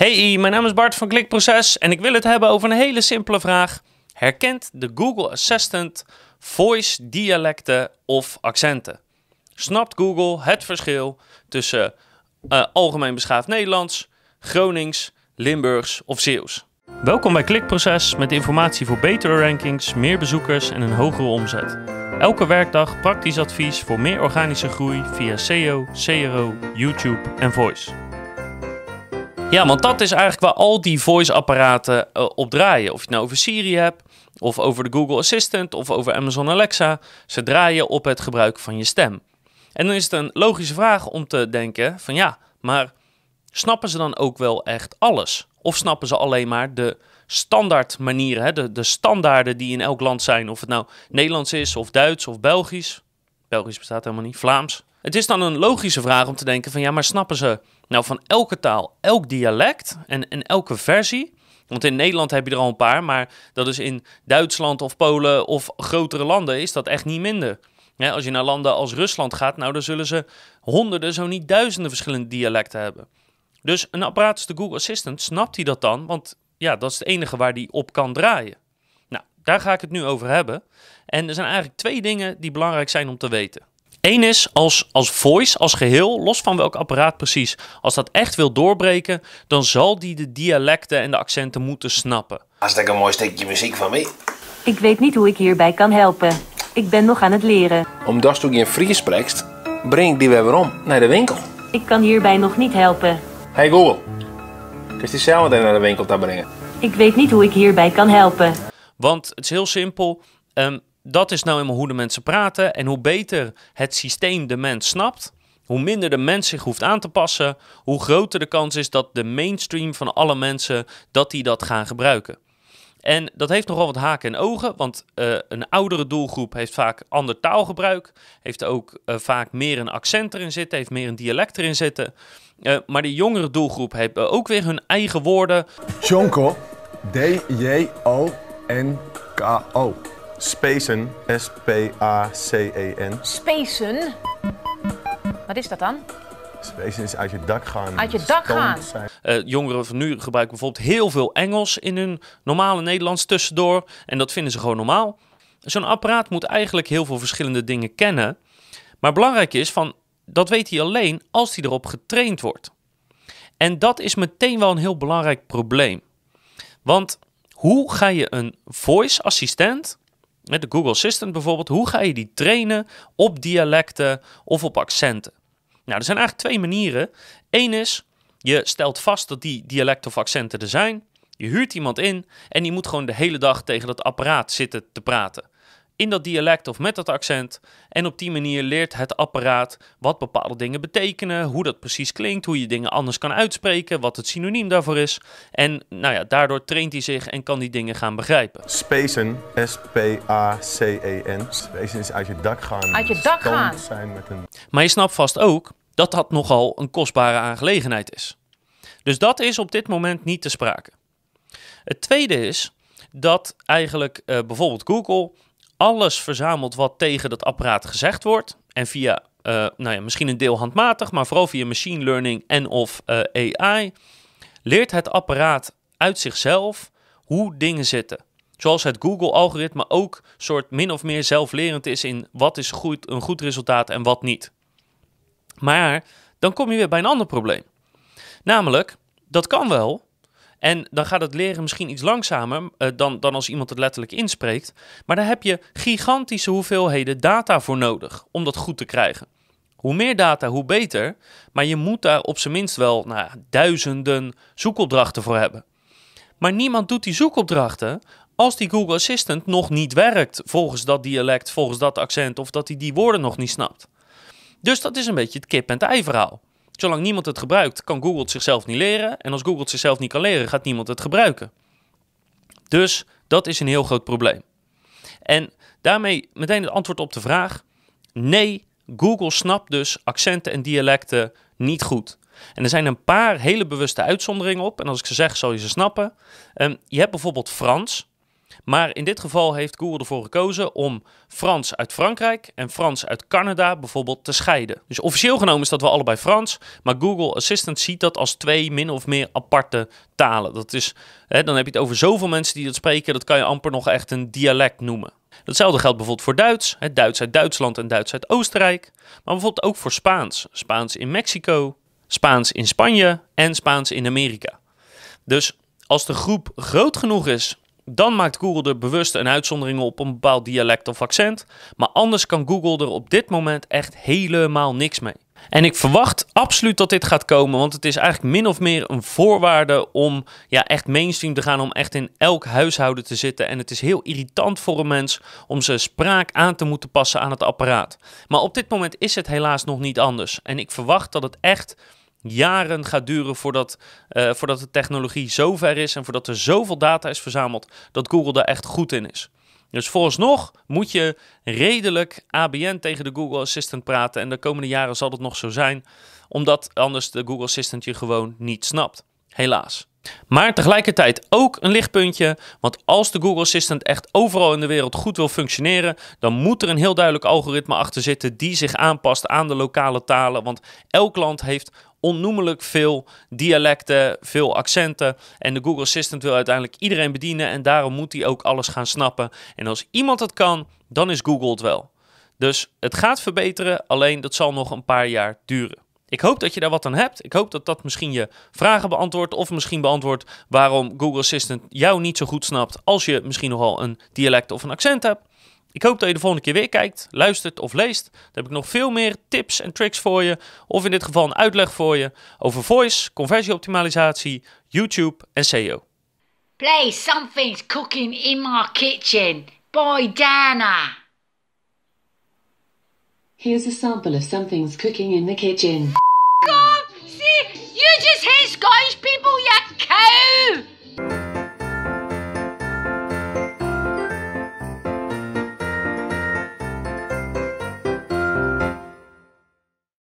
Hey, mijn naam is Bart van Klikproces en ik wil het hebben over een hele simpele vraag. Herkent de Google Assistant voice, dialecten of accenten? Snapt Google het verschil tussen uh, algemeen beschaafd Nederlands, Gronings, Limburgs of Zeeuws? Welkom bij Klikproces met informatie voor betere rankings, meer bezoekers en een hogere omzet. Elke werkdag praktisch advies voor meer organische groei via SEO, CRO, YouTube en Voice. Ja, want dat is eigenlijk waar al die voice-apparaten uh, op draaien. Of je het nou over Siri hebt, of over de Google Assistant, of over Amazon Alexa. Ze draaien op het gebruik van je stem. En dan is het een logische vraag om te denken van ja, maar snappen ze dan ook wel echt alles? Of snappen ze alleen maar de standaard manieren, hè? De, de standaarden die in elk land zijn? Of het nou Nederlands is, of Duits, of Belgisch. Belgisch bestaat helemaal niet, Vlaams. Het is dan een logische vraag om te denken van ja, maar snappen ze nou van elke taal, elk dialect en, en elke versie? Want in Nederland heb je er al een paar, maar dat is in Duitsland of Polen of grotere landen is dat echt niet minder. Als je naar landen als Rusland gaat, nou dan zullen ze honderden, zo niet duizenden verschillende dialecten hebben. Dus een apparaat als de Google Assistant, snapt hij dat dan? Want ja, dat is het enige waar die op kan draaien. Daar ga ik het nu over hebben. En er zijn eigenlijk twee dingen die belangrijk zijn om te weten. Eén is als, als voice, als geheel, los van welk apparaat precies, als dat echt wil doorbreken, dan zal die de dialecten en de accenten moeten snappen. Hartstikke een mooi stukje muziek van mij. Ik weet niet hoe ik hierbij kan helpen. Ik ben nog aan het leren. Omdat je in Fries spreekt, breng ik die weer om naar de winkel. Ik kan hierbij nog niet helpen. Hey Google, kun je die zelf meteen naar de winkel te brengen? Ik weet niet hoe ik hierbij kan helpen. Want het is heel simpel. ehm, dat is nou eenmaal hoe de mensen praten. En hoe beter het systeem de mens snapt, hoe minder de mens zich hoeft aan te passen, hoe groter de kans is dat de mainstream van alle mensen dat die dat gaan gebruiken. En dat heeft nogal wat haken en ogen, want eh, een oudere doelgroep heeft vaak ander taalgebruik, heeft ook eh, vaak meer een accent erin zitten, heeft meer een dialect erin zitten. Eh, maar die jongere doelgroep heeft ook weer hun eigen woorden. Jonko, D-J-O-N-K-O. Spacen, S-P-A-C-E-N. Spacen? Wat is dat dan? Spacen is uit je dak gaan. Uit je dak gaan. Eh, jongeren van nu gebruiken bijvoorbeeld heel veel Engels in hun normale Nederlands tussendoor. En dat vinden ze gewoon normaal. Zo'n apparaat moet eigenlijk heel veel verschillende dingen kennen. Maar belangrijk is van, dat weet hij alleen als hij erop getraind wordt. En dat is meteen wel een heel belangrijk probleem. Want hoe ga je een voice assistent, met de Google Assistant bijvoorbeeld, hoe ga je die trainen op dialecten of op accenten? Nou, er zijn eigenlijk twee manieren. Eén is, je stelt vast dat die dialecten of accenten er zijn. Je huurt iemand in en die moet gewoon de hele dag tegen dat apparaat zitten te praten. In dat dialect of met dat accent. En op die manier leert het apparaat wat bepaalde dingen betekenen, hoe dat precies klinkt, hoe je dingen anders kan uitspreken, wat het synoniem daarvoor is. En nou ja, daardoor traint hij zich en kan die dingen gaan begrijpen. Spacen, S-P-A-C-E-N. Spacen is uit je dak gaan. Uit je dak gaan. zijn met een... Maar je snapt vast ook dat dat nogal een kostbare aangelegenheid is. Dus dat is op dit moment niet te sprake. Het tweede is dat eigenlijk eh, bijvoorbeeld Google alles verzamelt wat tegen dat apparaat gezegd wordt. En via, eh, nou ja, misschien een deel handmatig, maar vooral via machine learning en of eh, AI, leert het apparaat uit zichzelf hoe dingen zitten. Zoals het Google-algoritme ook soort min of meer zelflerend is in wat is goed, een goed resultaat en wat niet. Maar dan kom je weer bij een ander probleem. Namelijk, dat kan wel. En dan gaat het leren misschien iets langzamer eh, dan, dan als iemand het letterlijk inspreekt. Maar daar heb je gigantische hoeveelheden data voor nodig om dat goed te krijgen. Hoe meer data, hoe beter. Maar je moet daar op zijn minst wel nou, duizenden zoekopdrachten voor hebben. Maar niemand doet die zoekopdrachten als die Google Assistant nog niet werkt volgens dat dialect, volgens dat accent of dat hij die woorden nog niet snapt. Dus dat is een beetje het kip en het ei verhaal. Zolang niemand het gebruikt, kan Google het zichzelf niet leren. En als Google het zichzelf niet kan leren, gaat niemand het gebruiken. Dus dat is een heel groot probleem. En daarmee meteen het antwoord op de vraag. Nee, Google snapt dus accenten en dialecten niet goed. En er zijn een paar hele bewuste uitzonderingen op. En als ik ze zeg, zal je ze snappen. Ehm, je hebt bijvoorbeeld Frans. Maar in dit geval heeft Google ervoor gekozen om Frans uit Frankrijk en Frans uit Canada bijvoorbeeld te scheiden. Dus officieel genomen is dat wel allebei Frans, maar Google Assistant ziet dat als twee min of meer aparte talen. Dat is, hè, dan heb je het over zoveel mensen die dat spreken, dat kan je amper nog echt een dialect noemen. Hetzelfde geldt bijvoorbeeld voor Duits, hè, Duits uit Duitsland en Duits uit Oostenrijk, maar bijvoorbeeld ook voor Spaans. Spaans in Mexico, Spaans in Spanje en Spaans in Amerika. Dus als de groep groot genoeg is, dan maakt Google er bewust een uitzondering op een bepaald dialect of accent. Maar anders kan Google er op dit moment echt helemaal niks mee. En ik verwacht absoluut dat dit gaat komen, want het is eigenlijk min of meer een voorwaarde om ja, echt mainstream te gaan, om echt in elk huishouden te zitten. En het is heel irritant voor een mens om zijn spraak aan te moeten passen aan het apparaat. Maar op dit moment is het helaas nog niet anders. En ik verwacht dat het echt jaren gaat duren voordat, uh, voordat de technologie zo ver is en voordat er zoveel data is verzameld dat Google daar echt goed in is. Dus vooralsnog moet je redelijk ABN tegen de Google Assistant praten en de komende jaren zal het nog zo zijn, omdat anders de Google Assistant je gewoon niet snapt. Helaas. Maar tegelijkertijd ook een lichtpuntje, want als de Google Assistant echt overal in de wereld goed wil functioneren, dan moet er een heel duidelijk algoritme achter zitten die zich aanpast aan de lokale talen, want elk land heeft onnoemelijk veel dialecten, veel accenten. En de Google Assistant wil uiteindelijk iedereen bedienen en daarom moet hij ook alles gaan snappen. En als iemand het kan, dan is Google het wel. Dus het gaat verbeteren, alleen dat zal nog een paar jaar duren. Ik hoop dat je daar wat aan hebt. Ik hoop dat dat misschien je vragen beantwoordt of misschien beantwoordt waarom Google Assistant jou niet zo goed snapt als je misschien nogal een dialect of een accent hebt. Ik hoop dat je de volgende keer weer kijkt, luistert of leest. Dan heb ik nog veel meer tips en tricks voor je. Of in dit geval een uitleg voor je over voice, conversieoptimalisatie, YouTube en SEO. Play Something's Cooking in My Kitchen by Dana. Here's a sample of something's cooking in the kitchen. God, see, you just hate Scottish people, you cow!